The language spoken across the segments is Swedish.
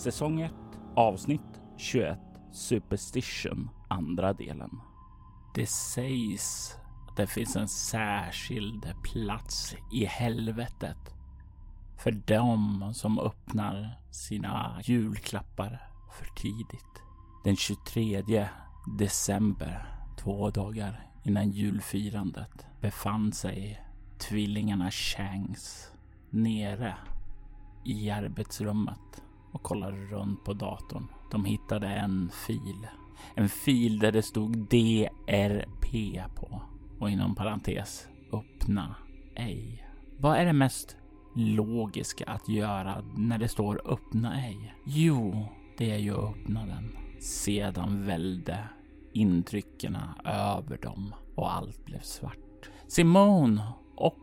Säsong 1 avsnitt 21 Superstition andra delen. Det sägs att det finns en särskild plats i helvetet för dem som öppnar sina julklappar för tidigt. Den 23 december, två dagar innan julfirandet, befann sig tvillingarna Changs nere i arbetsrummet och kollade runt på datorn. De hittade en fil. En fil där det stod DRP på och inom parentes öppna ej. Vad är det mest logiska att göra när det står öppna ej? Jo, det är ju att öppna den. Sedan välde intrycken över dem och allt blev svart. Simone och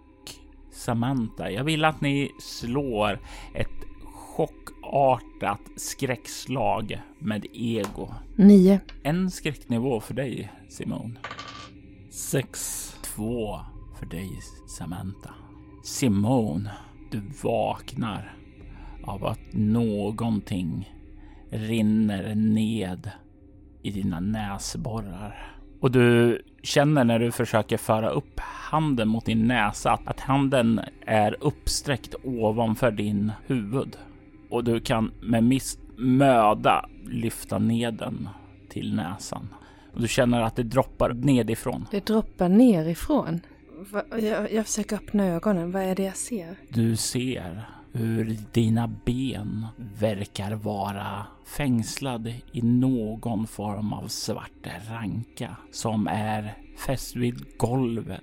Samantha, jag vill att ni slår ett chock chockartat skräckslag med ego. Nio. En skräcknivå för dig, Simone. Sex. Två för dig, Samantha. Simone, du vaknar av att någonting rinner ned i dina näsborrar. Och du känner när du försöker föra upp handen mot din näsa att handen är uppsträckt ovanför din huvud. Och du kan med miss möda lyfta ner den till näsan. Och du känner att det droppar nedifrån. Det droppar nerifrån. Va, jag, jag försöker öppna ögonen. Vad är det jag ser? Du ser hur dina ben verkar vara fängslad i någon form av svart ranka som är fäst vid golvet.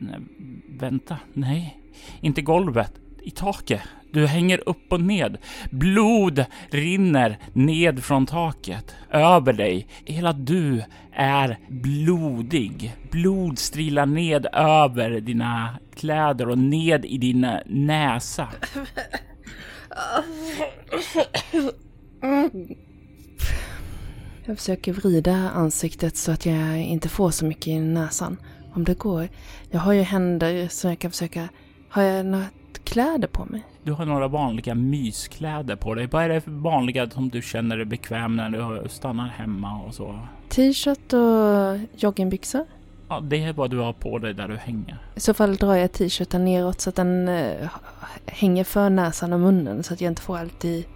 N vänta, nej, inte golvet, i taket. Du hänger upp och ned. Blod rinner ned från taket över dig. Hela du är blodig. Blod strilar ned över dina kläder och ned i din näsa. Jag försöker vrida ansiktet så att jag inte får så mycket i näsan. Om det går. Jag har ju händer så jag kan försöka... Har jag några kläder på mig? Du har några vanliga myskläder på dig. Vad är det för vanliga som du känner dig bekväm när du stannar hemma och så? T-shirt och joggingbyxor. Ja, det är vad du har på dig där du hänger. I så fall drar jag t-shirten neråt så att den eh, hänger för näsan och munnen så att jag inte får allt i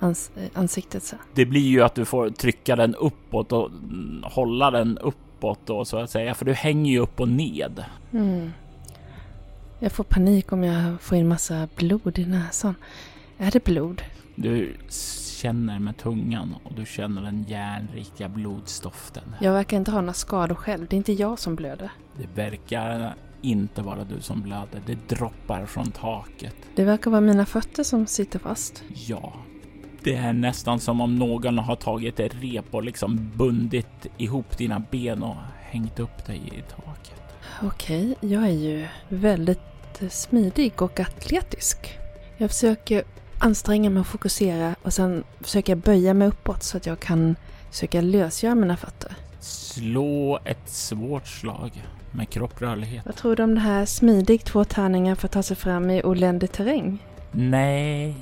ans ansiktet. Så. Det blir ju att du får trycka den uppåt och hålla den uppåt då så att säga, för du hänger ju upp och ned. Mm. Jag får panik om jag får in massa blod i näsan. Är det blod? Du känner med tungan och du känner den järnrika blodstoften. Jag verkar inte ha några skador själv. Det är inte jag som blöder. Det verkar inte vara du som blöder. Det droppar från taket. Det verkar vara mina fötter som sitter fast. Ja. Det är nästan som om någon har tagit ett rep och liksom bundit ihop dina ben och hängt upp dig i taket. Okej, jag är ju väldigt smidig och atletisk. Jag försöker anstränga mig och fokusera och sen försöker jag böja mig uppåt så att jag kan försöka lösgöra mina fötter. Slå ett svårt slag med kropprörlighet. Vad tror du om det här smidig två tärningar för att ta sig fram i oländig terräng? Nej,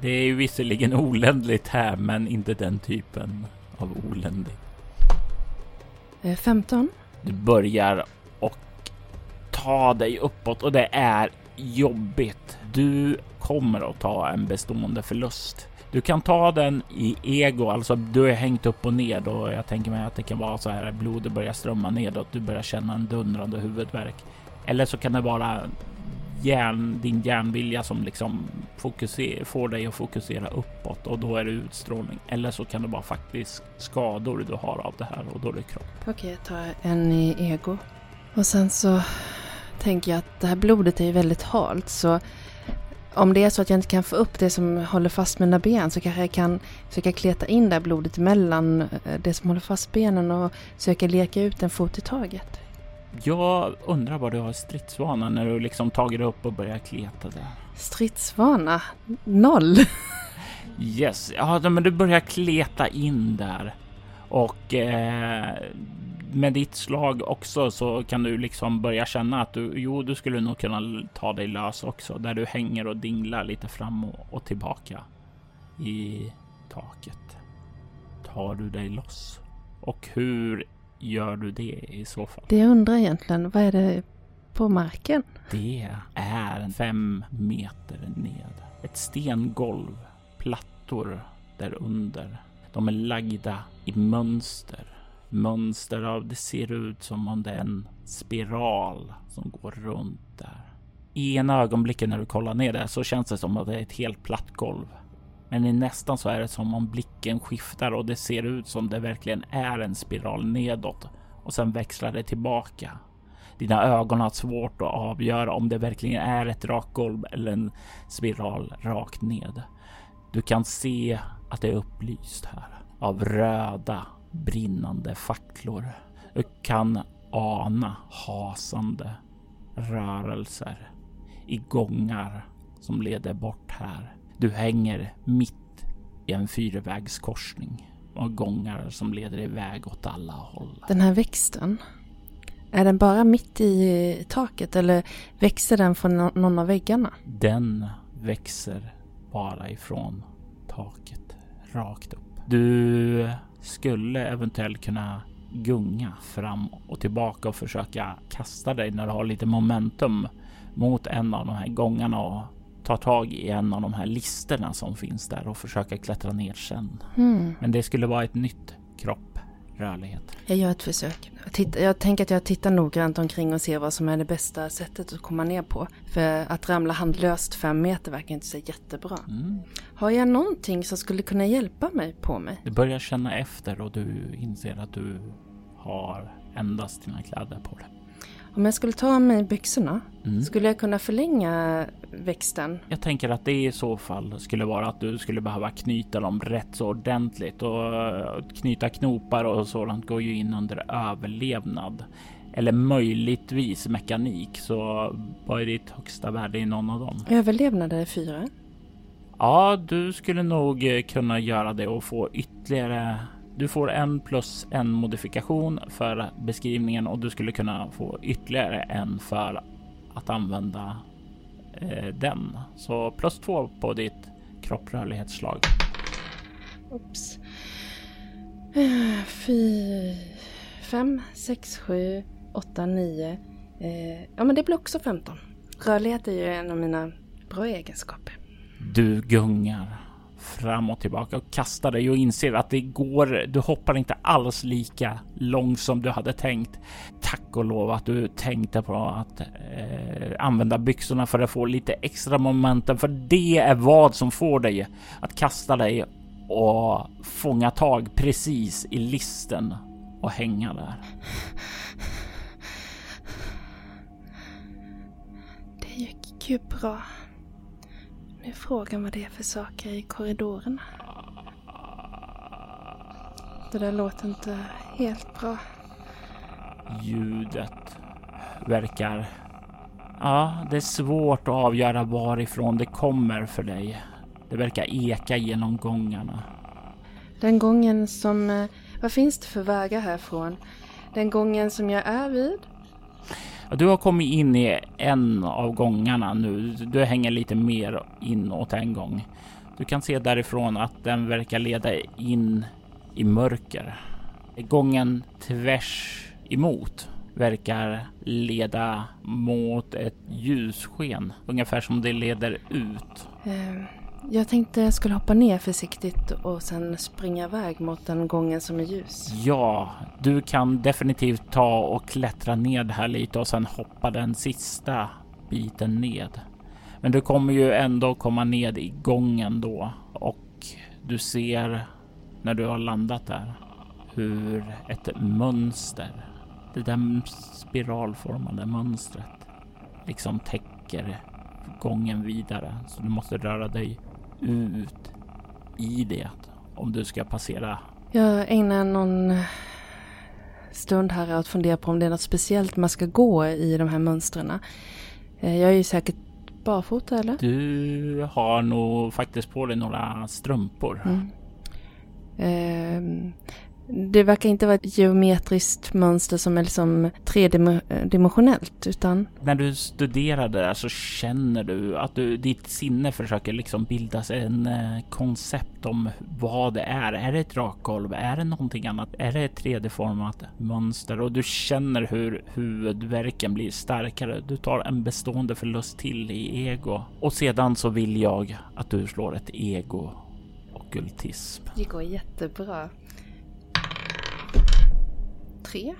det är ju visserligen oländligt här men inte den typen av oländigt. 15. Du börjar ta dig uppåt och det är jobbigt. Du kommer att ta en bestående förlust Du kan ta den i ego, alltså du är hängt upp och ned och jag tänker mig att det kan vara så här blodet börjar strömma nedåt. Du börjar känna en dundrande huvudvärk. Eller så kan det vara hjärn, din hjärnvilja som liksom fokuser, får dig att fokusera uppåt och då är det utstrålning. Eller så kan det vara faktiskt skador du har av det här och då är det kropp. Okej, jag tar en i ego. Och sen så tänker jag att det här blodet är ju väldigt halt så om det är så att jag inte kan få upp det som håller fast mina ben så kanske jag kan försöka kleta in det här blodet mellan eh, det som håller fast benen och söka leka ut en fot i taget. Jag undrar vad du har stridsvana när du liksom tagit upp och börjar kleta där. Stridsvana? Noll. Yes, ja men du börjar kleta in där och eh, med ditt slag också så kan du liksom börja känna att du, jo, du skulle nog kunna ta dig lös också där du hänger och dinglar lite fram och, och tillbaka i taket. Tar du dig loss? Och hur gör du det i så fall? Det jag undrar egentligen, vad är det på marken? Det är fem meter ned. Ett stengolv, plattor där under. De är lagda i mönster. Mönster av, det ser ut som om det är en spiral som går runt där. I ena ögonblicket när du kollar ner där så känns det som att det är ett helt platt golv. Men i nästan så är det som om blicken skiftar och det ser ut som det verkligen är en spiral nedåt och sen växlar det tillbaka. Dina ögon har svårt att avgöra om det verkligen är ett rakt golv eller en spiral rakt ned. Du kan se att det är upplyst här av röda brinnande facklor. Du kan ana hasande rörelser i gångar som leder bort här. Du hänger mitt i en fyrvägskorsning och gångar som leder iväg åt alla håll. Den här växten, är den bara mitt i taket eller växer den från någon av väggarna? Den växer bara ifrån taket, rakt upp. Du skulle eventuellt kunna gunga fram och tillbaka och försöka kasta dig när du har lite momentum mot en av de här gångarna och ta tag i en av de här listerna som finns där och försöka klättra ner sen. Mm. Men det skulle vara ett nytt kropp rörlighet. Jag gör ett försök. Jag, tittar, jag tänker att jag tittar noggrant omkring och ser vad som är det bästa sättet att komma ner på. För att ramla handlöst fem meter verkar inte så jättebra. Mm. Har jag någonting som skulle kunna hjälpa mig på mig? Du börjar känna efter och du inser att du har endast dina kläder på dig. Om jag skulle ta av mig byxorna, mm. skulle jag kunna förlänga växten? Jag tänker att det i så fall skulle vara att du skulle behöva knyta dem rätt så ordentligt och eh, knyta knopar och sådant går ju in under överlevnad. Eller möjligtvis mekanik. Så vad är ditt högsta värde i någon av dem? Överlevnad är fyra. Ja, du skulle nog eh, kunna göra det och få ytterligare du får en plus en modifikation för beskrivningen och du skulle kunna få ytterligare en för att använda eh, den. Så plus två på ditt kropprörlighetsslag. Oops. Fy... Fem, sex, sju, åtta, nio. Eh, ja, men det blir också 15. Rörlighet är ju en av mina bra egenskaper. Du gungar fram och tillbaka och kastar dig och inser att det går. Du hoppar inte alls lika långt som du hade tänkt. Tack och lov att du tänkte på att eh, använda byxorna för att få lite extra momentum, för det är vad som får dig att kasta dig och fånga tag precis i listen och hänga där. Det gick ju bra. Nu är frågan vad det är för saker i korridorerna. Det där låter inte helt bra. Ljudet verkar... Ja, det är svårt att avgöra varifrån det kommer för dig. Det verkar eka genom gångarna. Den gången som... Eh, vad finns det för vägar härifrån? Den gången som jag är vid? Du har kommit in i en av gångarna nu. Du hänger lite mer inåt en gång. Du kan se därifrån att den verkar leda in i mörker. Gången tvärs emot verkar leda mot ett ljussken, ungefär som det leder ut. Mm. Jag tänkte jag skulle hoppa ner försiktigt och sen springa iväg mot den gången som är ljus. Ja, du kan definitivt ta och klättra ned här lite och sen hoppa den sista biten ned. Men du kommer ju ändå komma ned i gången då och du ser när du har landat där hur ett mönster, det där spiralformade mönstret, liksom täcker gången vidare. Så du måste röra dig ut i det om du ska passera. Jag ägnar någon stund här att fundera på om det är något speciellt man ska gå i de här mönstren. Eh, jag är ju säkert barfota eller? Du har nog faktiskt på dig några strumpor. Mm. Eh, det verkar inte vara ett geometriskt mönster som är liksom tredimensionellt utan... När du studerar det där så känner du att du, ditt sinne försöker liksom bilda sig en eh, koncept om vad det är. Är det ett rakgolv? Är det någonting annat? Är det ett 3D-format mönster? Och du känner hur huvudverken blir starkare. Du tar en bestående förlust till i ego och sedan så vill jag att du slår ett ego ockultism. Det går jättebra tre.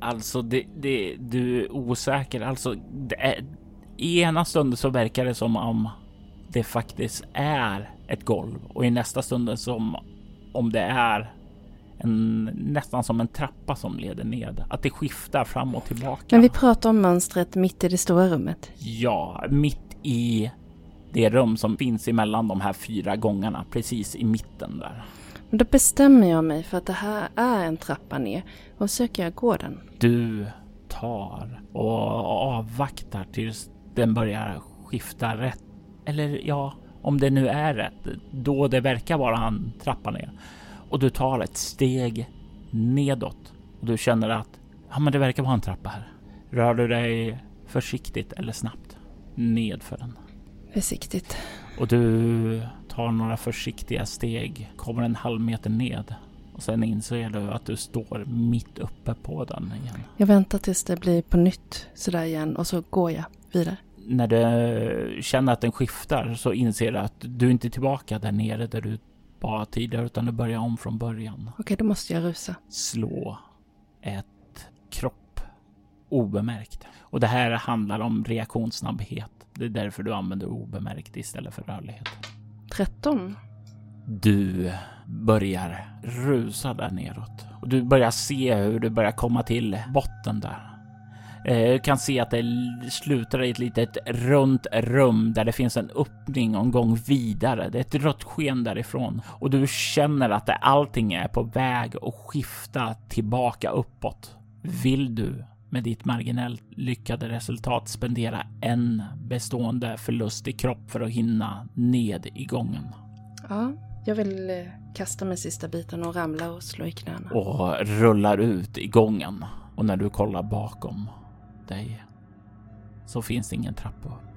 Alltså, det, det, du är osäker. Alltså, är, i ena stunden så verkar det som om det faktiskt är ett golv och i nästa stund som om det är en, nästan som en trappa som leder ned. Att det skiftar fram och tillbaka. Men vi pratar om mönstret mitt i det stora rummet. Ja, mitt i det rum som finns emellan de här fyra gångarna, precis i mitten där. Då bestämmer jag mig för att det här är en trappa ner och söker jag gå den. Du tar och avvaktar tills den börjar skifta rätt. Eller ja, om det nu är rätt, då det verkar vara en trappa ner. Och du tar ett steg nedåt och du känner att ja, men det verkar vara en trappa här. Rör du dig försiktigt eller snabbt nedför den? Försiktigt. Och du tar några försiktiga steg, kommer en halv meter ned och sen inser du att du står mitt uppe på den igen. Jag väntar tills det blir på nytt sådär igen och så går jag vidare. När du känner att den skiftar så inser du att du inte är tillbaka där nere där du var tidigare utan du börjar om från början. Okej, då måste jag rusa. Slå ett kropp obemärkt. Och det här handlar om reaktionssnabbhet. Det är därför du använder obemärkt istället för rörlighet. 13. Du börjar rusa där neråt och du börjar se hur du börjar komma till botten där. Eh, du kan se att det slutar i ett litet runt rum där det finns en öppning och en gång vidare. Det är ett rött sken därifrån och du känner att allting är på väg att skifta tillbaka uppåt. Vill du med ditt marginellt lyckade resultat spendera en bestående förlust i kropp för att hinna ned i gången. Ja, jag vill eh, kasta med sista biten och ramla och slå i knäna. Och rullar ut i gången. Och när du kollar bakom dig så finns det ingen trappa upp.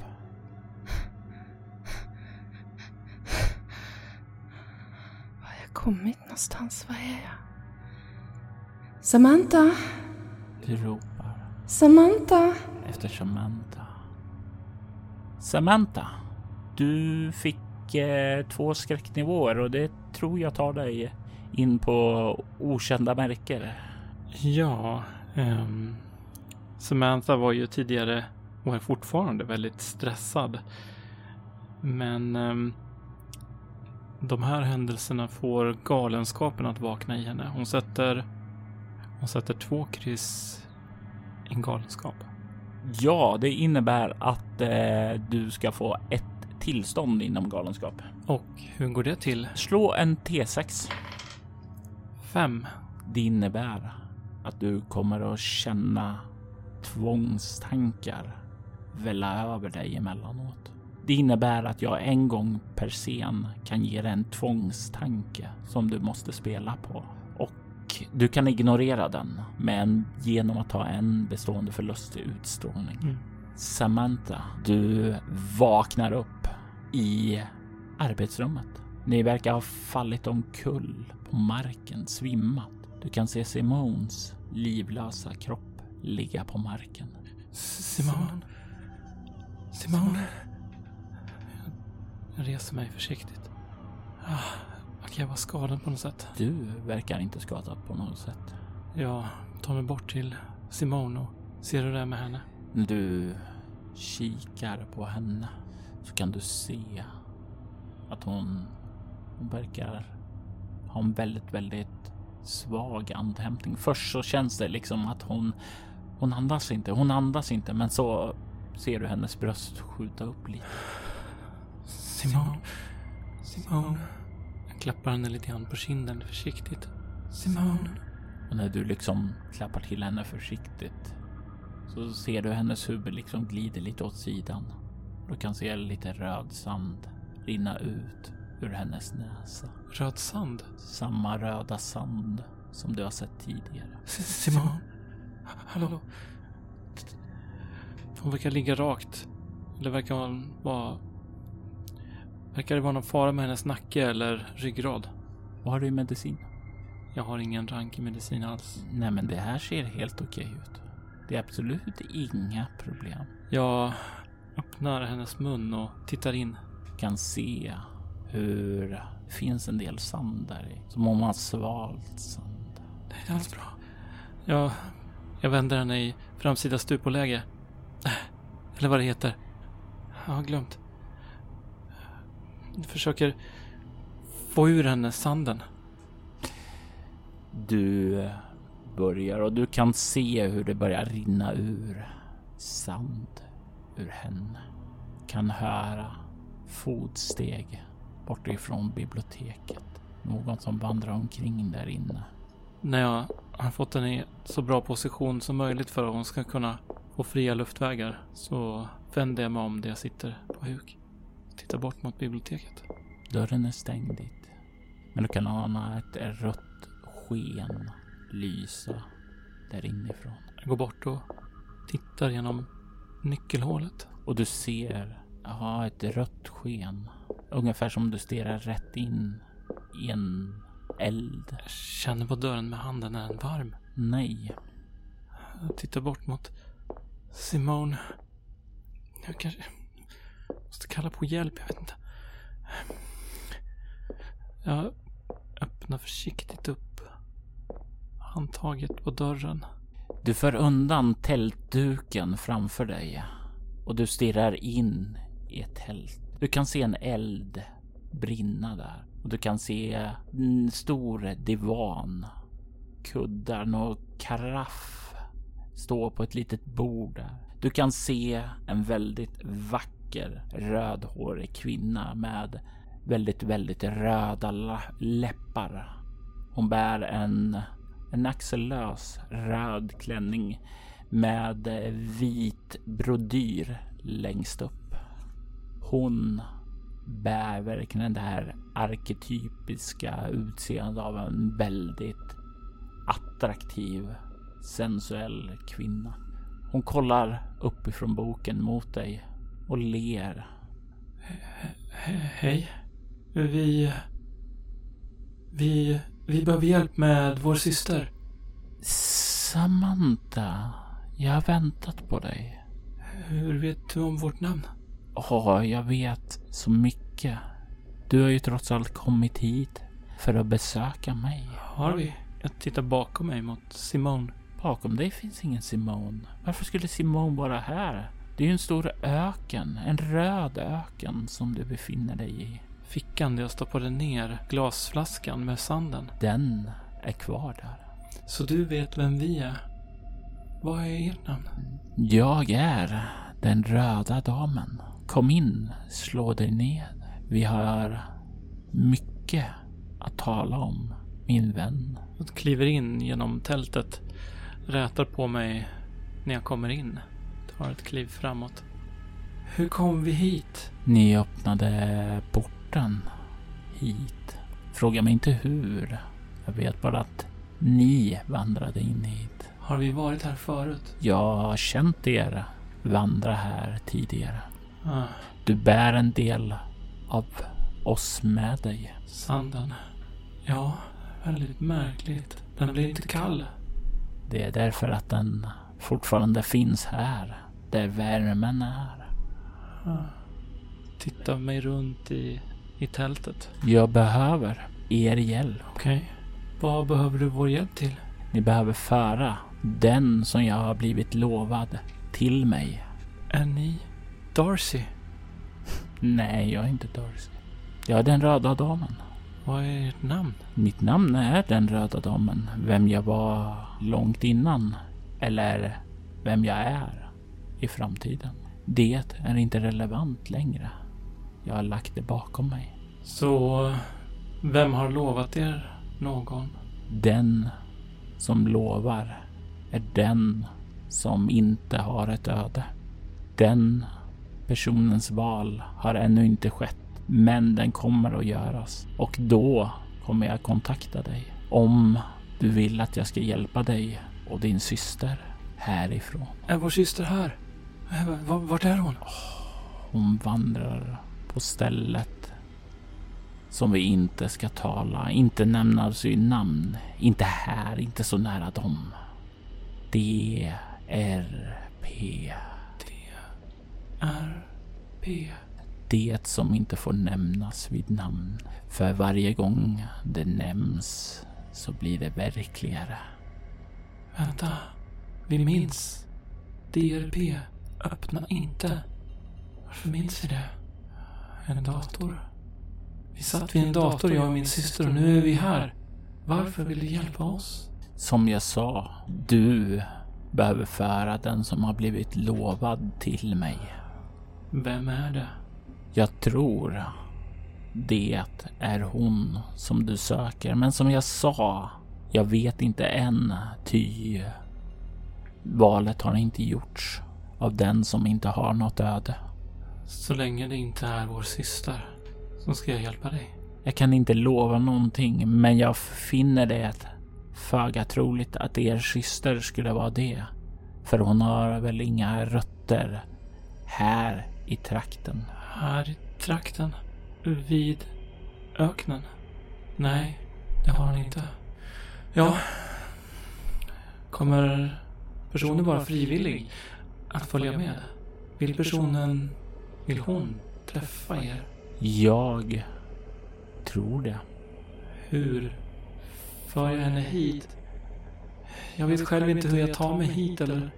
Var har jag kommit någonstans? Var är jag? Samantha? Du ropar. Samantha. Efter Samantha. Samantha, du fick eh, två skräcknivåer och det tror jag tar dig in på okända märken. Ja, um, Samantha var ju tidigare och är fortfarande väldigt stressad. Men um, de här händelserna får galenskapen att vakna i henne. Hon sätter, hon sätter två kryss en galenskap? Ja, det innebär att eh, du ska få ett tillstånd inom galenskap. Och hur går det till? Slå en T6. Fem. Det innebär att du kommer att känna tvångstankar välla över dig emellanåt. Det innebär att jag en gång per scen kan ge dig en tvångstanke som du måste spela på du kan ignorera den men genom att ta en bestående förlust i utstrålning. Mm. Samantha, du vaknar upp i arbetsrummet. Ni verkar ha fallit omkull på marken, svimmat. Du kan se Simons livlösa kropp ligga på marken. Simon? Simon? Jag reser mig försiktigt. Verkar jag vara skadad på något sätt? Du verkar inte skadad på något sätt. Jag tar mig bort till Simone och ser hur det är med henne. När du kikar på henne så kan du se att hon, hon verkar ha en väldigt, väldigt svag andhämtning. Först så känns det liksom att hon, hon andas inte, hon andas inte, men så ser du hennes bröst skjuta upp lite. Simone. Simone. Klappar henne lite grann på kinden försiktigt. Simone. Och när du liksom klappar till henne försiktigt så ser du hennes huvud liksom glider lite åt sidan. Du kan se lite röd sand rinna ut ur hennes näsa. Röd sand. Samma röda sand som du har sett tidigare. S- Simone. Hallå. Hon verkar ligga rakt. Eller verkar hon vara... Verkar det vara någon fara med hennes nacke eller ryggrad? Vad har du i medicin? Jag har ingen rank i medicin alls. Nej, men det här ser helt okej ut. Det är absolut inga problem. Jag öppnar hennes mun och tittar in. Kan se hur det finns en del sand där i. Som om man svalt sand. Det är inte alls bra. Jag, jag vänder henne i framsida stupoläge. Eller vad det heter. Jag har glömt. Försöker få ur henne sanden. Du börjar och du kan se hur det börjar rinna ur sand ur henne. Kan höra fotsteg bortifrån biblioteket. Någon som vandrar omkring där inne. När jag har fått henne i så bra position som möjligt för att hon ska kunna få fria luftvägar så vänder jag mig om där jag sitter på huk. Tittar bort mot biblioteket. Dörren är stängd dit. Men du kan ana ett rött sken lysa där inifrån. Jag går bort och tittar genom nyckelhålet. Och du ser, ja, ett rött sken. Ungefär som du stirrar rätt in i en eld. Jag känner på dörren med handen. Är den varm? Nej, Jag tittar bort mot Simone. Jag kanske måste kalla på hjälp. Jag vet inte. Jag öppnar försiktigt upp handtaget på dörren. Du för undan tältduken framför dig och du stirrar in i ett tält. Du kan se en eld brinna där och du kan se en stor divan, kuddar och karaff stå på ett litet bord där. Du kan se en väldigt vacker rödhårig kvinna med väldigt, väldigt röda läppar. Hon bär en en axellös röd klänning med vit brodyr längst upp. Hon bär verkligen det här arketypiska utseendet av en väldigt attraktiv, sensuell kvinna. Hon kollar uppifrån boken mot dig och ler. He- hej. Vi... Vi... Vi behöver hjälp med vår syster. Samantha, jag har väntat på dig. Hur vet du om vårt namn? Ja, jag vet så mycket. Du har ju trots allt kommit hit för att besöka mig. Har vi? Jag tittar bakom mig mot Simone. Bakom dig finns ingen Simon. Varför skulle Simon vara här? Det är ju en stor öken, en röd öken som du befinner dig i. Fickan där jag stoppade ner glasflaskan med sanden. Den är kvar där. Så du vet vem vi är? Vad är ert namn? Jag är den röda damen. Kom in, slå dig ned. Vi har mycket att tala om, min vän. Jag kliver in genom tältet. Rätar på mig när jag kommer in. Tar ett kliv framåt. Hur kom vi hit? Ni öppnade porten hit. Fråga mig inte hur. Jag vet bara att ni vandrade in hit. Har vi varit här förut? Jag har känt er vandra här tidigare. Ah, Du bär en del av oss med dig. sanden. Ja, väldigt märkligt. Den blir inte kall. Det är därför att den fortfarande finns här, där värmen är. Tittar mig runt i, i tältet. Jag behöver er hjälp. Okej. Vad behöver du vår hjälp till? Ni behöver föra den som jag har blivit lovad till mig. Är ni Darcy? Nej, jag är inte Darcy. Jag är den röda damen. Vad är ert namn? Mitt namn är den röda damen. Vem jag var långt innan. Eller vem jag är i framtiden. Det är inte relevant längre. Jag har lagt det bakom mig. Så, vem har lovat er någon? Den som lovar är den som inte har ett öde. Den personens val har ännu inte skett, men den kommer att göras. Och då kommer jag kontakta dig om du vill att jag ska hjälpa dig och din syster härifrån. Är vår syster här? Eh, Vart är hon? Hon vandrar på stället som vi inte ska tala, inte nämna vid namn, inte här, inte så nära dem. DRP. R. P. Det som inte får nämnas vid namn. För varje gång det nämns så blir det verkligare. Vänta. Vi minns. DRP. Öppna inte. Varför minns vi det? En dator. Vi satt vid en dator, jag och min syster, och nu är vi här. Varför vill du hjälpa oss? Som jag sa, du behöver föra den som har blivit lovad till mig. Vem är det? Jag tror det är hon som du söker. Men som jag sa, jag vet inte än ty valet har inte gjorts av den som inte har något öde. Så länge det inte är vår syster så ska jag hjälpa dig. Jag kan inte lova någonting, men jag finner det föga troligt att er syster skulle vara det. För hon har väl inga rötter här i trakten. Här i trakten. Vid öknen. Nej, det har han inte. Ja. Kommer personen vara frivillig att följa med? Vill personen... Vill hon träffa er? Jag tror det. Hur för jag henne hit? Jag vet själv inte hur jag tar mig hit eller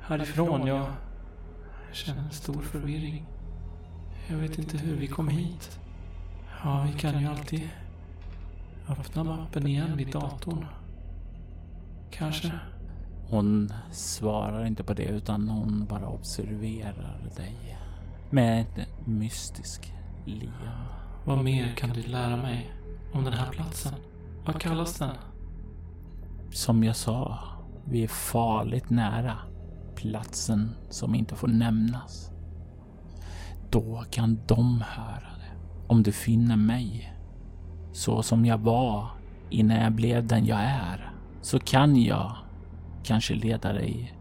härifrån. Jag känner en stor förvirring. Jag vet inte hur vi kom hit. Ja, vi kan ju alltid öppna mappen igen vid datorn. Kanske. Hon svarar inte på det utan hon bara observerar dig. Med ett mystiskt leende. Vad mer kan du lära mig om den här platsen? Vad kallas den? Som jag sa, vi är farligt nära platsen som inte får nämnas. Då kan de höra det. Om du finner mig så som jag var innan jag blev den jag är så kan jag kanske leda dig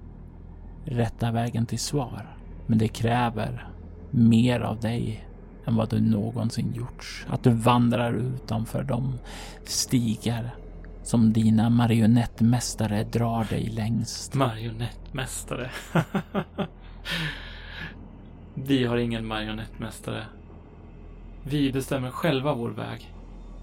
rätta vägen till svar. Men det kräver mer av dig än vad du någonsin gjort. Att du vandrar utanför de stigar som dina marionettmästare drar dig längst. Marionettmästare. vi har ingen marionettmästare. Vi bestämmer själva vår väg.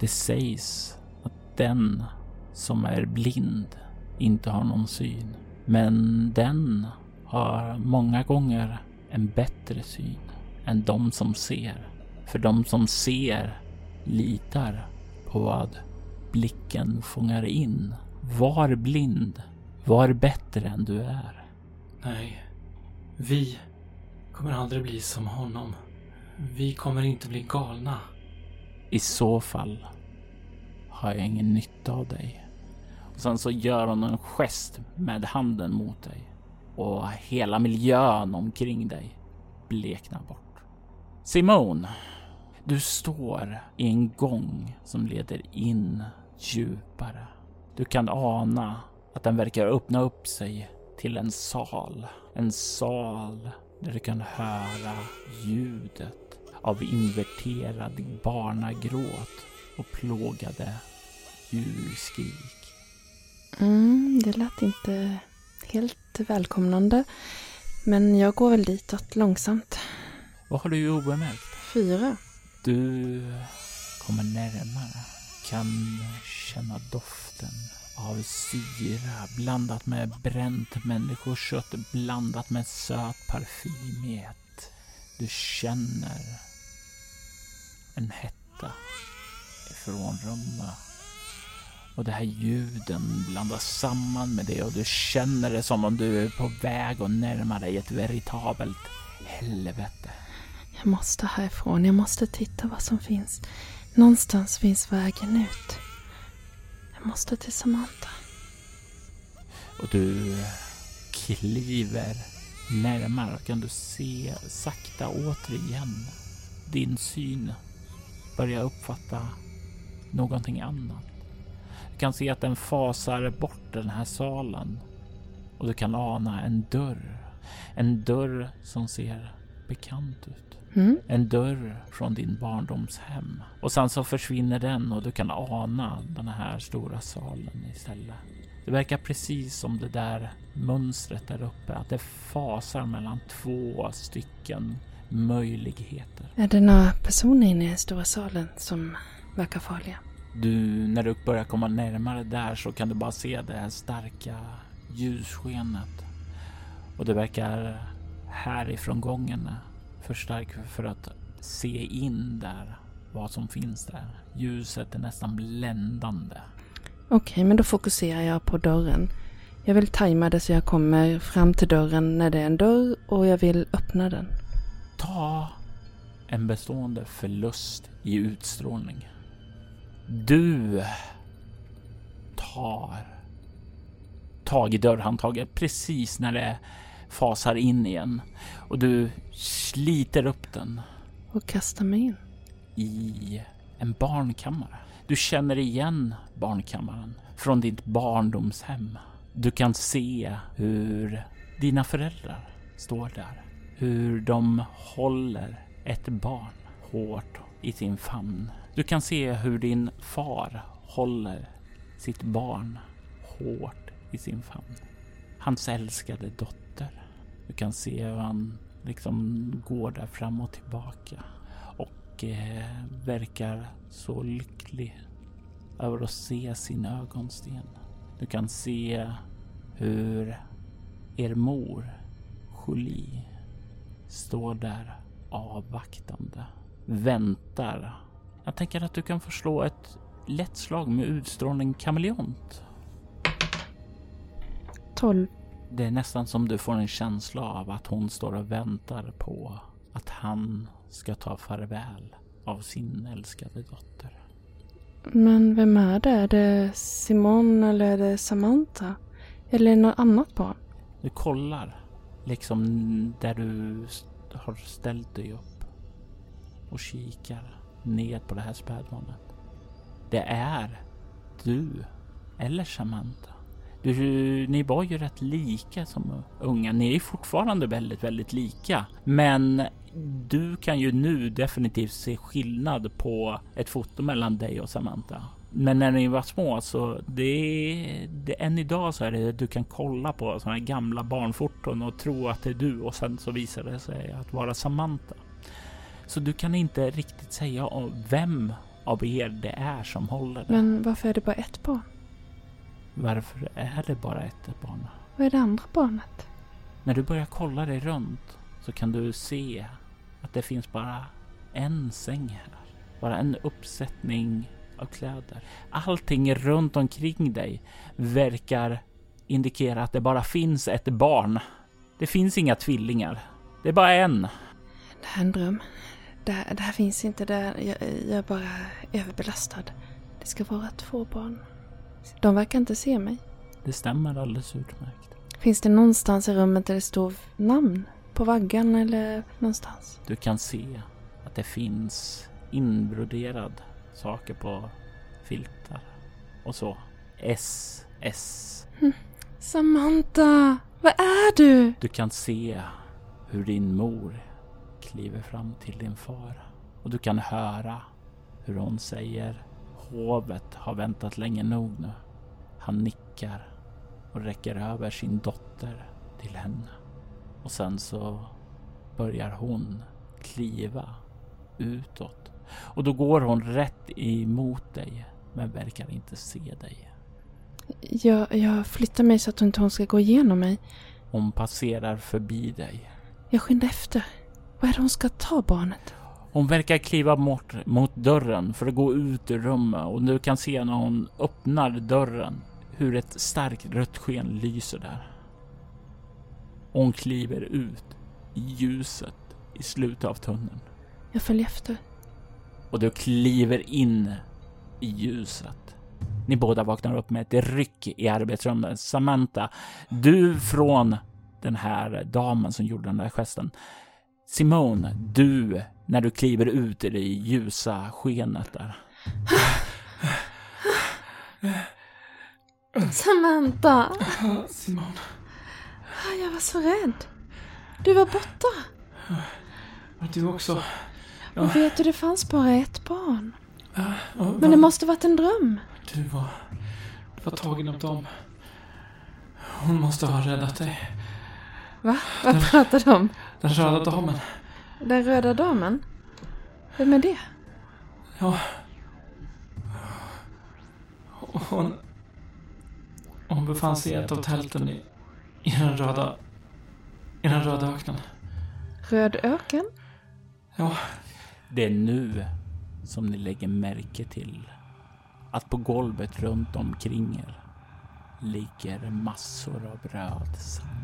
Det sägs att den som är blind inte har någon syn. Men den har många gånger en bättre syn än de som ser. För de som ser litar på vad blicken fångar in. Var blind. Var bättre än du är. Nej, vi kommer aldrig bli som honom. Vi kommer inte bli galna. I så fall har jag ingen nytta av dig. Sen så gör hon en gest med handen mot dig och hela miljön omkring dig bleknar bort. Simone, du står i en gång som leder in djupare. Du kan ana att den verkar öppna upp sig till en sal. En sal där du kan höra ljudet av inverterad barnagråt och plågade djurskrik. Mm, det lät inte helt välkomnande. Men jag går väl ditåt långsamt. Vad har du obemärkt? Fyra. Du kommer närmare, kan känna doften av syra blandat med bränt människokött blandat med söt parfym i ett. Du känner en hetta ifrån rummet. Och det här ljuden blandas samman med det och du känner det som om du är på väg att närma dig ett veritabelt helvete. Jag måste härifrån. Jag måste titta vad som finns. Någonstans finns vägen ut. Jag måste till Samantha. Och du kliver närmare kan du se sakta återigen din syn börja uppfatta någonting annat. Du kan se att den fasar bort den här salen och du kan ana en dörr. En dörr som ser bekant ut. Mm. En dörr från din barndomshem. Och sen så försvinner den och du kan ana den här stora salen istället. Det verkar precis som det där mönstret där uppe, att det fasar mellan två stycken möjligheter. Är det några personer inne i den stora salen som verkar farliga? Du, när du börjar komma närmare där så kan du bara se det här starka ljusskenet. Och det verkar härifrån gången för stark för att se in där vad som finns där. Ljuset är nästan bländande. Okej, men då fokuserar jag på dörren. Jag vill tajma det så jag kommer fram till dörren när det är en dörr och jag vill öppna den. Ta en bestående förlust i utstrålning. Du tar tag i dörrhandtaget precis när det fasar in igen och du sliter upp den Och kastar mig in. i en barnkammare. Du känner igen barnkammaren från ditt barndomshem. Du kan se hur dina föräldrar står där. Hur de håller ett barn hårt i sin famn. Du kan se hur din far håller sitt barn hårt i sin famn. Hans älskade dotter. Du kan se hur han liksom går där fram och tillbaka och eh, verkar så lycklig över att se sin ögonsten. Du kan se hur er mor, Julie, står där avvaktande, väntar. Jag tänker att du kan förslå ett lätt slag med utstrålning kameleont. 12. Det är nästan som du får en känsla av att hon står och väntar på att han ska ta farväl av sin älskade dotter. Men vem är det? Är det Simon eller är det Samantha? Eller något annat barn? Du kollar liksom där du har ställt dig upp och kikar ned på det här spädbarnet. Det är du eller Samantha. Du, ni var ju rätt lika som unga. Ni är fortfarande väldigt, väldigt lika. Men du kan ju nu definitivt se skillnad på ett foto mellan dig och Samantha. Men när ni var små så det, det än idag så är det du kan kolla på sådana här gamla barnfoton och tro att det är du och sen så visar det sig att vara Samantha. Så du kan inte riktigt säga vem av er det är som håller det. Men varför är det bara ett barn? Varför är det bara ett barn? Vad är det andra barnet? När du börjar kolla dig runt så kan du se att det finns bara en säng här. Bara en uppsättning av kläder. Allting runt omkring dig verkar indikera att det bara finns ett barn. Det finns inga tvillingar. Det är bara en. Det här är en dröm. Det här, det här finns inte där. Jag, jag är bara överbelastad. Det ska vara två barn. De verkar inte se mig. Det stämmer alldeles utmärkt. Finns det någonstans i rummet där det står namn? På vaggan eller någonstans? Du kan se att det finns inbroderad saker på filtar och så. S, S. Samantha! Vad är du? Du kan se hur din mor kliver fram till din far och du kan höra hur hon säger hovet har väntat länge nog nu. Han nickar och räcker över sin dotter till henne och sen så börjar hon kliva utåt. Och då går hon rätt emot dig, men verkar inte se dig. Jag, jag flyttar mig så att inte hon ska gå igenom mig. Hon passerar förbi dig. Jag skyndar efter. Vad är det hon ska ta barnet? Hon verkar kliva mot, mot dörren för att gå ut ur rummet och du kan se när hon öppnar dörren hur ett starkt rött sken lyser där. Hon kliver ut i ljuset i slutet av tunneln. Jag följer efter. Och du kliver in i ljuset. Ni båda vaknar upp med ett ryck i arbetsrummet. Samantha, du från den här damen som gjorde den där gesten. Simone, du när du kliver ut i det ljusa skenet där. Samantha! Simon. Jag var så rädd. Du var borta. Var du också? Och vet du, det fanns bara ett barn. Ja, och Men det måste varit en dröm. Du var, du var tagen av dem. Hon måste ha räddat dig. Va? Vad pratar du om? Den röda damen. Den röda damen? Vem är det? Ja. Hon... Hon befann sig i ett av tälten i, i den röda... I den röda öknen. Röd öken? Ja, Det är nu som ni lägger märke till att på golvet runt omkring er ligger massor av röd sand.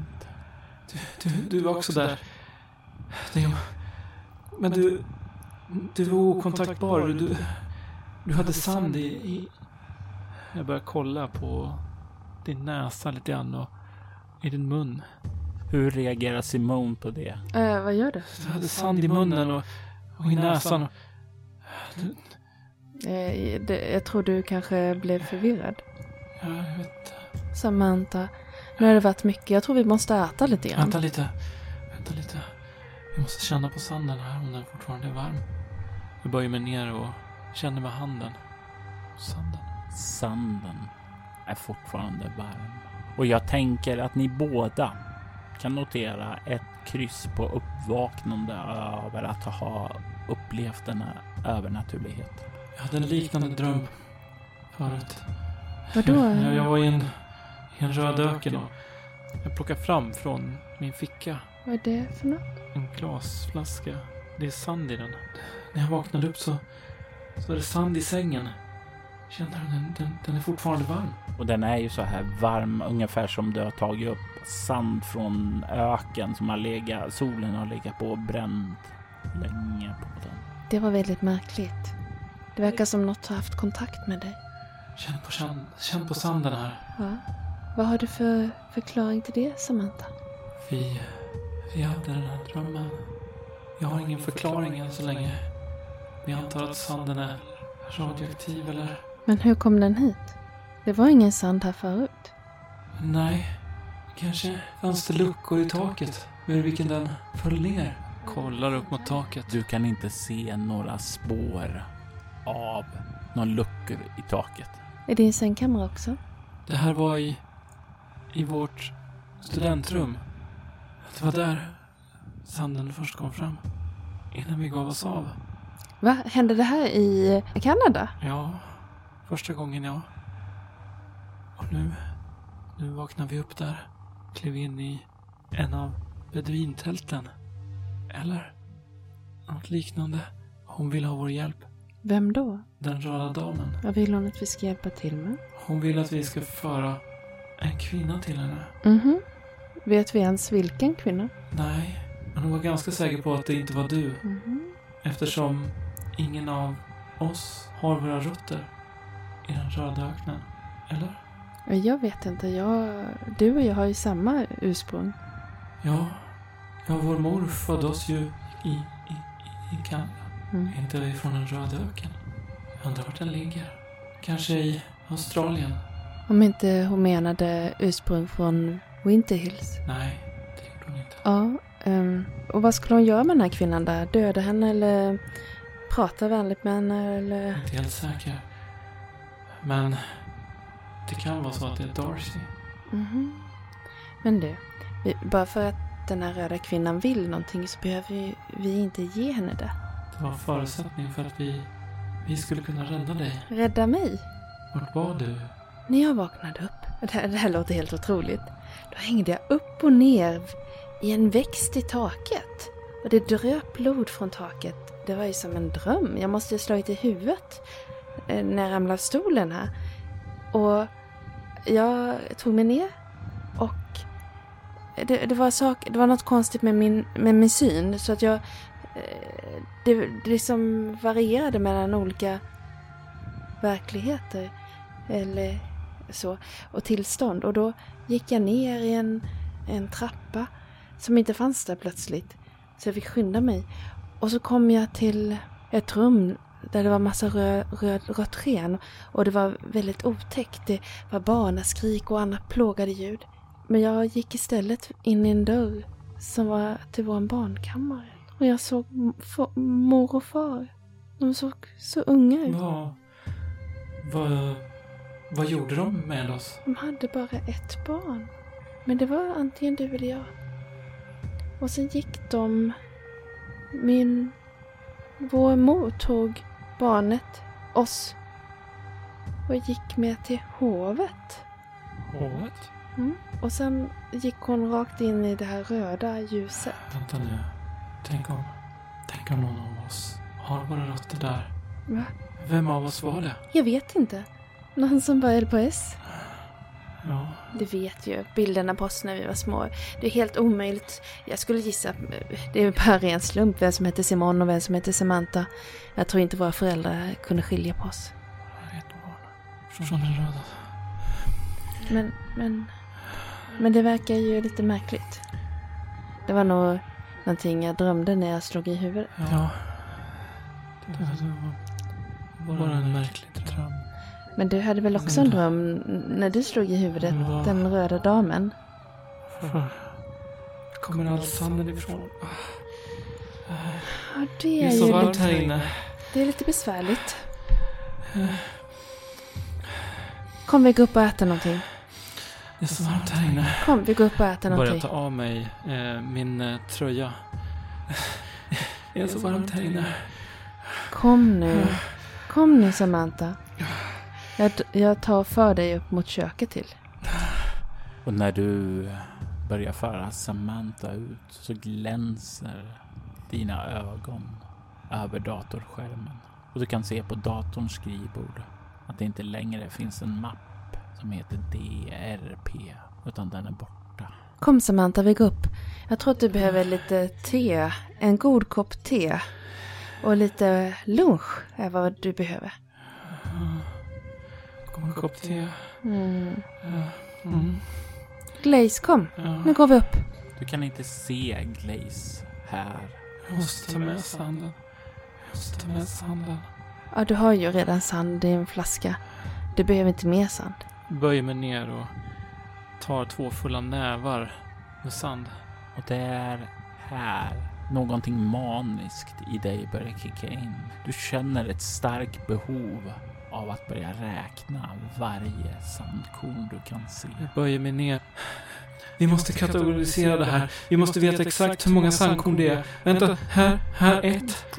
Du, du var också där. Det, men du... Du var okontaktbar. Du, du hade sand i, i... Jag börjar kolla på din näsa lite grann och i din mun. Hur reagerar Simone på det? Äh, vad gör du? Du hade sand i munnen och, och i näsan. Eh, det, jag tror du kanske blev förvirrad. Ja, jag vet. Samantha, nu har det varit mycket. Jag tror vi måste äta lite grann. Vänta lite. Vänta lite. Jag måste känna på sanden här om den fortfarande är varm. Jag böjer mig ner och känner med handen. Sanden. Sanden är fortfarande varm. Och jag tänker att ni båda kan notera ett kryss på uppvaknande över att ha upplevt denna övernaturlighet. Jag hade en liknande dröm förut. Vadå? Jag, jag var i en, en röd öken och jag plockade fram från min ficka Vad är det för något? en glasflaska. Det är sand i den. När jag vaknade upp så, så är det sand i sängen. Känner du den, den, den är fortfarande varm? Och den är ju så här varm, ungefär som du har tagit upp sand från öken som har legat, solen har legat på och bränt länge på den. Det var väldigt märkligt. Det verkar som något har haft kontakt med dig. Känn på, känn, känn på sanden här. Ja. Vad har du för förklaring till det, Samantha? Vi, vi hade den här drömmen. Jag har ingen förklaring än så länge. Men jag antar att sanden är radioaktiv eller... Men hur kom den hit? Det var ingen sand här förut. Nej, kanske fanns det luckor i taket ur vilken den föll ner. Kollar upp mot taket. Du kan inte se några spår av några luckor i taket. Är din sängkammare också? Det här var i, i vårt studentrum. Det var där sanden först kom fram. Innan vi gav oss av. Va? Hände det här i Kanada? Ja, första gången ja. Och nu, nu vaknar vi upp där. Klev in i en av beduintälten. Eller något liknande. Hon vill ha vår hjälp. Vem då? Den röda damen. Vad vill hon att vi ska hjälpa till med? Hon vill att vi ska föra en kvinna till henne. Mhm. Vet vi ens vilken kvinna? Nej, men hon var ganska säker på att det inte var du. Mhm. Eftersom ingen av oss har våra rötter i den röda öknen. Eller? Jag vet inte. Jag, du och jag har ju samma ursprung. Ja, ja vår mor födde oss ju i, i, i, i Kanada. Mm. Inte från en röd öken? Jag undrar vart den ligger. Kanske i Australien? Om inte hon menade ursprung från Winter Hills. Nej, det gjorde hon inte. Ja. ehm, och vad skulle hon göra med den här kvinnan där? Döda henne eller prata vänligt med henne eller? Jag är inte helt säker. Men det kan vara så att det är Darcy. Mhm. Men du, vi, bara för att den här röda kvinnan vill någonting så behöver vi, vi inte ge henne det. var förutsättning för att vi, vi skulle kunna rädda dig. Rädda mig? Vart var du? När jag vaknade upp, det här, det här låter helt otroligt, då hängde jag upp och ner i en växt i taket. Och det dröp blod från taket. Det var ju som en dröm. Jag måste ju slagit i huvudet eh, när jag ramlade av stolen här. Och jag tog mig ner och det, det, var, sak, det var något konstigt med min, med min syn så att jag... Eh, det, det liksom varierade mellan olika verkligheter eller så och tillstånd. Och då gick jag ner i en, en trappa som inte fanns där plötsligt. Så jag fick skynda mig. Och så kom jag till ett rum där det var massa röd, röd, rött sken och det var väldigt otäckt. Det var barnaskrik och annat plågade ljud. Men jag gick istället in i en dörr som var till vår barnkammare. Och jag såg mor och far. De såg så unga ut. Vad... Vad... Vad gjorde de med oss? De hade bara ett barn. Men det var antingen du eller jag. Och sen gick de... Min... Vår mor tog barnet, oss, och gick med till hovet. Hovet? Mm. Och sen gick hon rakt in i det här röda ljuset. Vänta nu. Tänk om... Tänk om någon av oss har våra rötter där. Va? Vem av oss var det? Jag vet inte. Någon som började på S? Ja. Du vet ju, bilderna på oss när vi var små. Det är helt omöjligt. Jag skulle gissa, det är bara ren slump vem som heter Simon och vem som heter Samantha. Jag tror inte våra föräldrar kunde skilja på oss. Ett barn. Från den röda. Men, men, men det verkar ju lite märkligt. Det var nog någonting jag drömde när jag slog i huvudet. Ja. Det, det var bara en märklig dröm. Men du hade väl också en dröm när du slog i huvudet, Ja. den röda damen? Var kommer all sanden ifrån? Ja, det Det är är så ju varmt lite, här inne. det är lite besvärligt. Kom vi går upp och äter någonting. Det är så varmt här inne. Kom vi går upp och äter Jag börjar någonting. ta av mig eh, min eh, tröja. Det är så varmt här inne. Kom nu. Kom nu Samantha. Jag, jag tar för dig upp mot köket till. Och när du börjar föra Samantha ut så glänser dina ögon över datorskärmen. Och du kan se på datorns skrivbord att det inte längre finns en mapp som heter DRP, utan den är borta. Kom Samantha, vi går upp. Jag tror att du behöver lite te. En god kopp te. Och lite lunch är vad du behöver. Kom en kopp te. Mm. Mm. Glaze, kom. Ja. Nu går vi upp. Du kan inte se Glaze här. Jag måste ta med sanden. Jag måste ta med sanden. Ja, du har ju redan sand i en flaska. Du behöver inte mer sand. Böjer mig ner och tar två fulla nävar med sand. Och det är här någonting maniskt i dig börjar kicka in. Du känner ett starkt behov av att börja räkna varje sandkorn du kan se. Jag böjer mig ner. Vi måste kategorisera det här. Vi måste veta exakt hur många sandkorn det är. Vänta, här, här ett.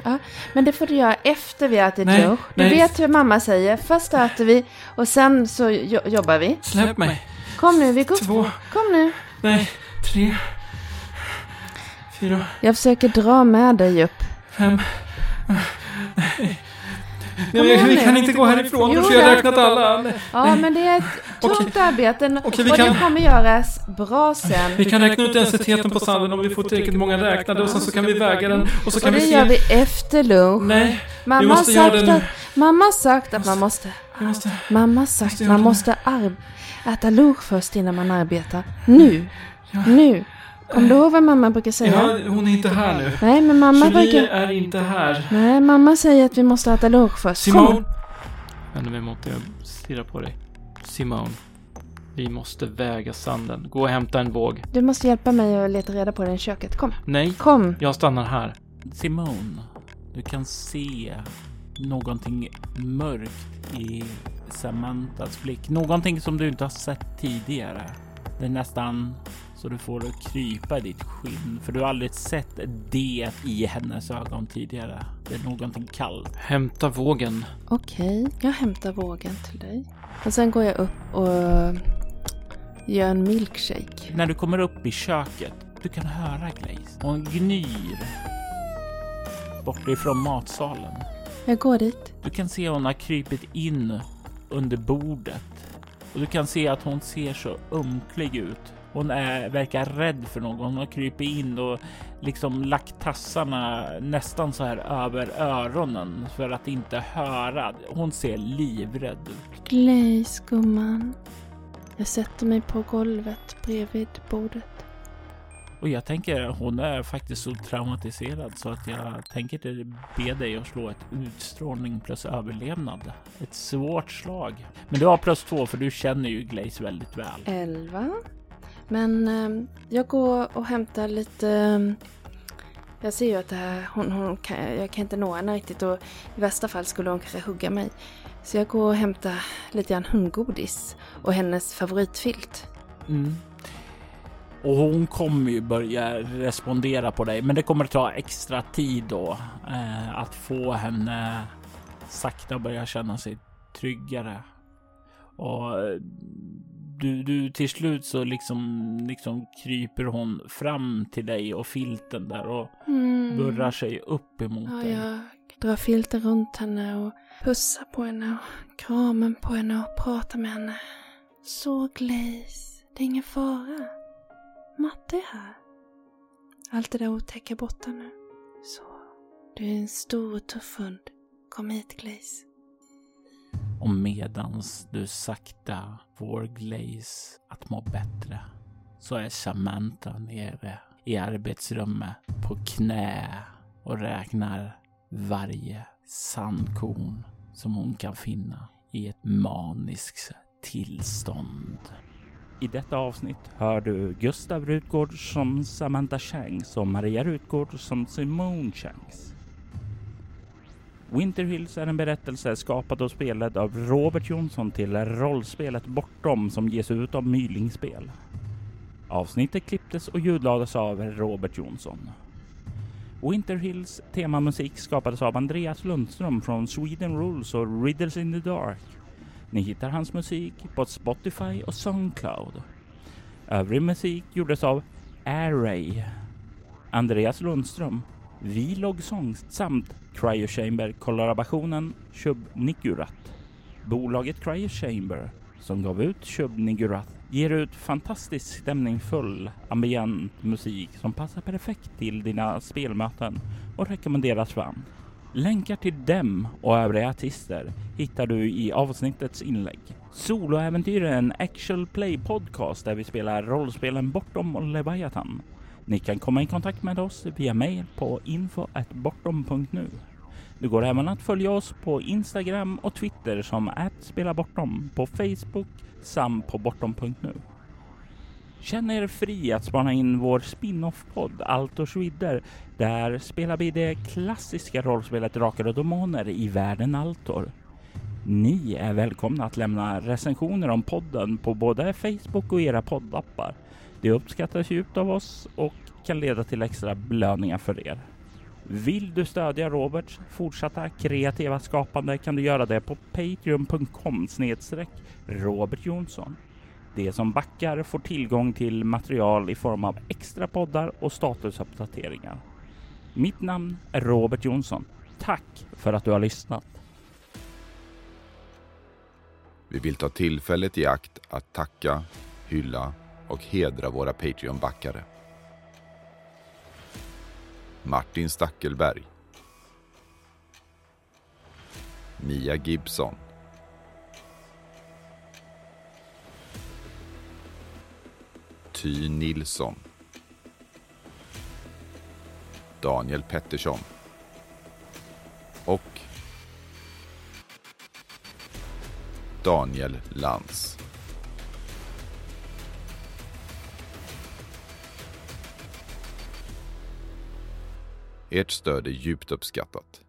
Men det får du göra efter vi har ätit Nej, lunch. Du nej. vet hur mamma säger. Först äter vi och sen så jo- jobbar vi. Släpp mig. Kom nu, vi går. Två, Kom nu. nej, tre, fyra, Jag försöker dra med dig upp. fem. Nej, igen vi kan inte gå härifrån Jo, för jag har det- räknat alla. Ja, men det är ett tungt arbete vi och det kan- kommer göras bra sen. Vi kan räkna ut densiteten på sanden om vi får tillräckligt många räknade och sen så kan vi väga den och så Och kan det vi gör se. vi efter lunch. Nej, Mamma måste göra sagt det att, mamma har sagt att man måste, vi måste... mamma har sagt att man det. måste ar- äta lunch först innan man arbetar. Nu, Ja. nu. Kommer du ihåg vad mamma brukar säga? Ja, hon är inte här nu. Nej, men mamma Julie brukar... är inte här. Nej, mamma säger att vi måste äta lunch först. Simon! Vänder mig mot dig och stirrar på dig. Simon. Vi måste väga sanden. Gå och hämta en våg. Du måste hjälpa mig att leta reda på den i köket. Kom, Nej, kom. jag stannar här. Simone, du kan se någonting mörkt i Samantas blick. Någonting som du inte har sett tidigare. Det är nästan så du får krypa i ditt skinn. För du har aldrig sett det i hennes ögon tidigare. Det är någonting kallt. Hämta vågen. Okej, jag hämtar vågen till dig. Och sen går jag upp och gör en milkshake. När du kommer upp i köket, du kan höra Glaze. Hon gnyr bortifrån matsalen. Jag går dit. Du kan se hon har krypit in under bordet och du kan se att hon ser så ömklig ut. Hon är, verkar rädd för någon. Hon har krypit in och liksom lagt tassarna nästan så här över öronen för att inte höra. Hon ser livrädd ut. Glaze, gumman. Jag sätter mig på golvet bredvid bordet. Och jag tänker hon är faktiskt så traumatiserad så att jag tänker be dig att slå ett utstrålning plus överlevnad. Ett svårt slag. Men du har plus två för du känner ju Glaze väldigt väl. Elva. Men eh, jag går och hämtar lite... Eh, jag ser ju att det här, hon, hon kan, jag kan inte nå henne riktigt och i värsta fall skulle hon kanske hugga mig. Så jag går och hämtar lite grann hundgodis och hennes favoritfilt. Mm. Och hon kommer ju börja respondera på dig, men det kommer ta extra tid då eh, att få henne sakta börja känna sig tryggare. Och eh, du, du till slut så liksom, liksom kryper hon fram till dig och filten där och Mm. burrar sig upp emot Ja, dig. jag drar filten runt henne och pussar på henne och kramen på henne och pratar med henne. Så Glaze, det är ingen fara. Matte är här. Allt det där otäcka borta nu. Så, du är en stor och tuff hund. Kom hit Glaze. Och medans du sakta får Glaze att må bättre så är Samantha nere i arbetsrummet på knä och räknar varje sandkorn som hon kan finna i ett maniskt tillstånd. I detta avsnitt hör du Gustav Rutgård som Samantha Shanks och Maria Rutgård som Simone Shanks. Winter Hills är en berättelse skapad och spelad av Robert Jonsson till rollspelet Bortom som ges ut av Mylingspel. Avsnittet klipptes och ljudlades av Robert Jonsson. Winter Hills temamusik skapades av Andreas Lundström från Sweden Rules och Riddles in the Dark. Ni hittar hans musik på Spotify och Soundcloud. Övrig musik gjordes av Array, Andreas Lundström, Vilog Songs samt Cryo Chamber kollaborationen Shub Nigurat. Bolaget Cryo Chamber som gav ut Shub Nigurat ger ut fantastiskt stämningsfull ambient musik som passar perfekt till dina spelmöten och rekommenderas varmt. Länkar till dem och övriga artister hittar du i avsnittets inlägg. Soloäventyr är en actual play podcast där vi spelar rollspelen Bortom och Leviathan. Ni kan komma i kontakt med oss via mail på info.bortom.nu. Det går även att följa oss på Instagram och Twitter som @spelabortom, på Facebook samt på bortom.nu. Känn er fri att spana in vår spin-off-podd Altors vidder. Där spelar vi det klassiska rollspelet Drakar och Demoner i världen Altor. Ni är välkomna att lämna recensioner om podden på både Facebook och era poddappar. Det uppskattas djupt av oss och kan leda till extra belöningar för er. Vill du stödja Roberts fortsatta kreativa skapande kan du göra det på patreon.com snedstreck Robert Jonsson. De som backar får tillgång till material i form av extra poddar och statusuppdateringar. Mitt namn är Robert Jonsson. Tack för att du har lyssnat. Vi vill ta tillfället i akt att tacka, hylla och hedra våra Patreon-backare. Martin Stackelberg. Mia Gibson. Ty Nilsson. Daniel Pettersson. Och Daniel Lantz. Ert stöd är djupt uppskattat.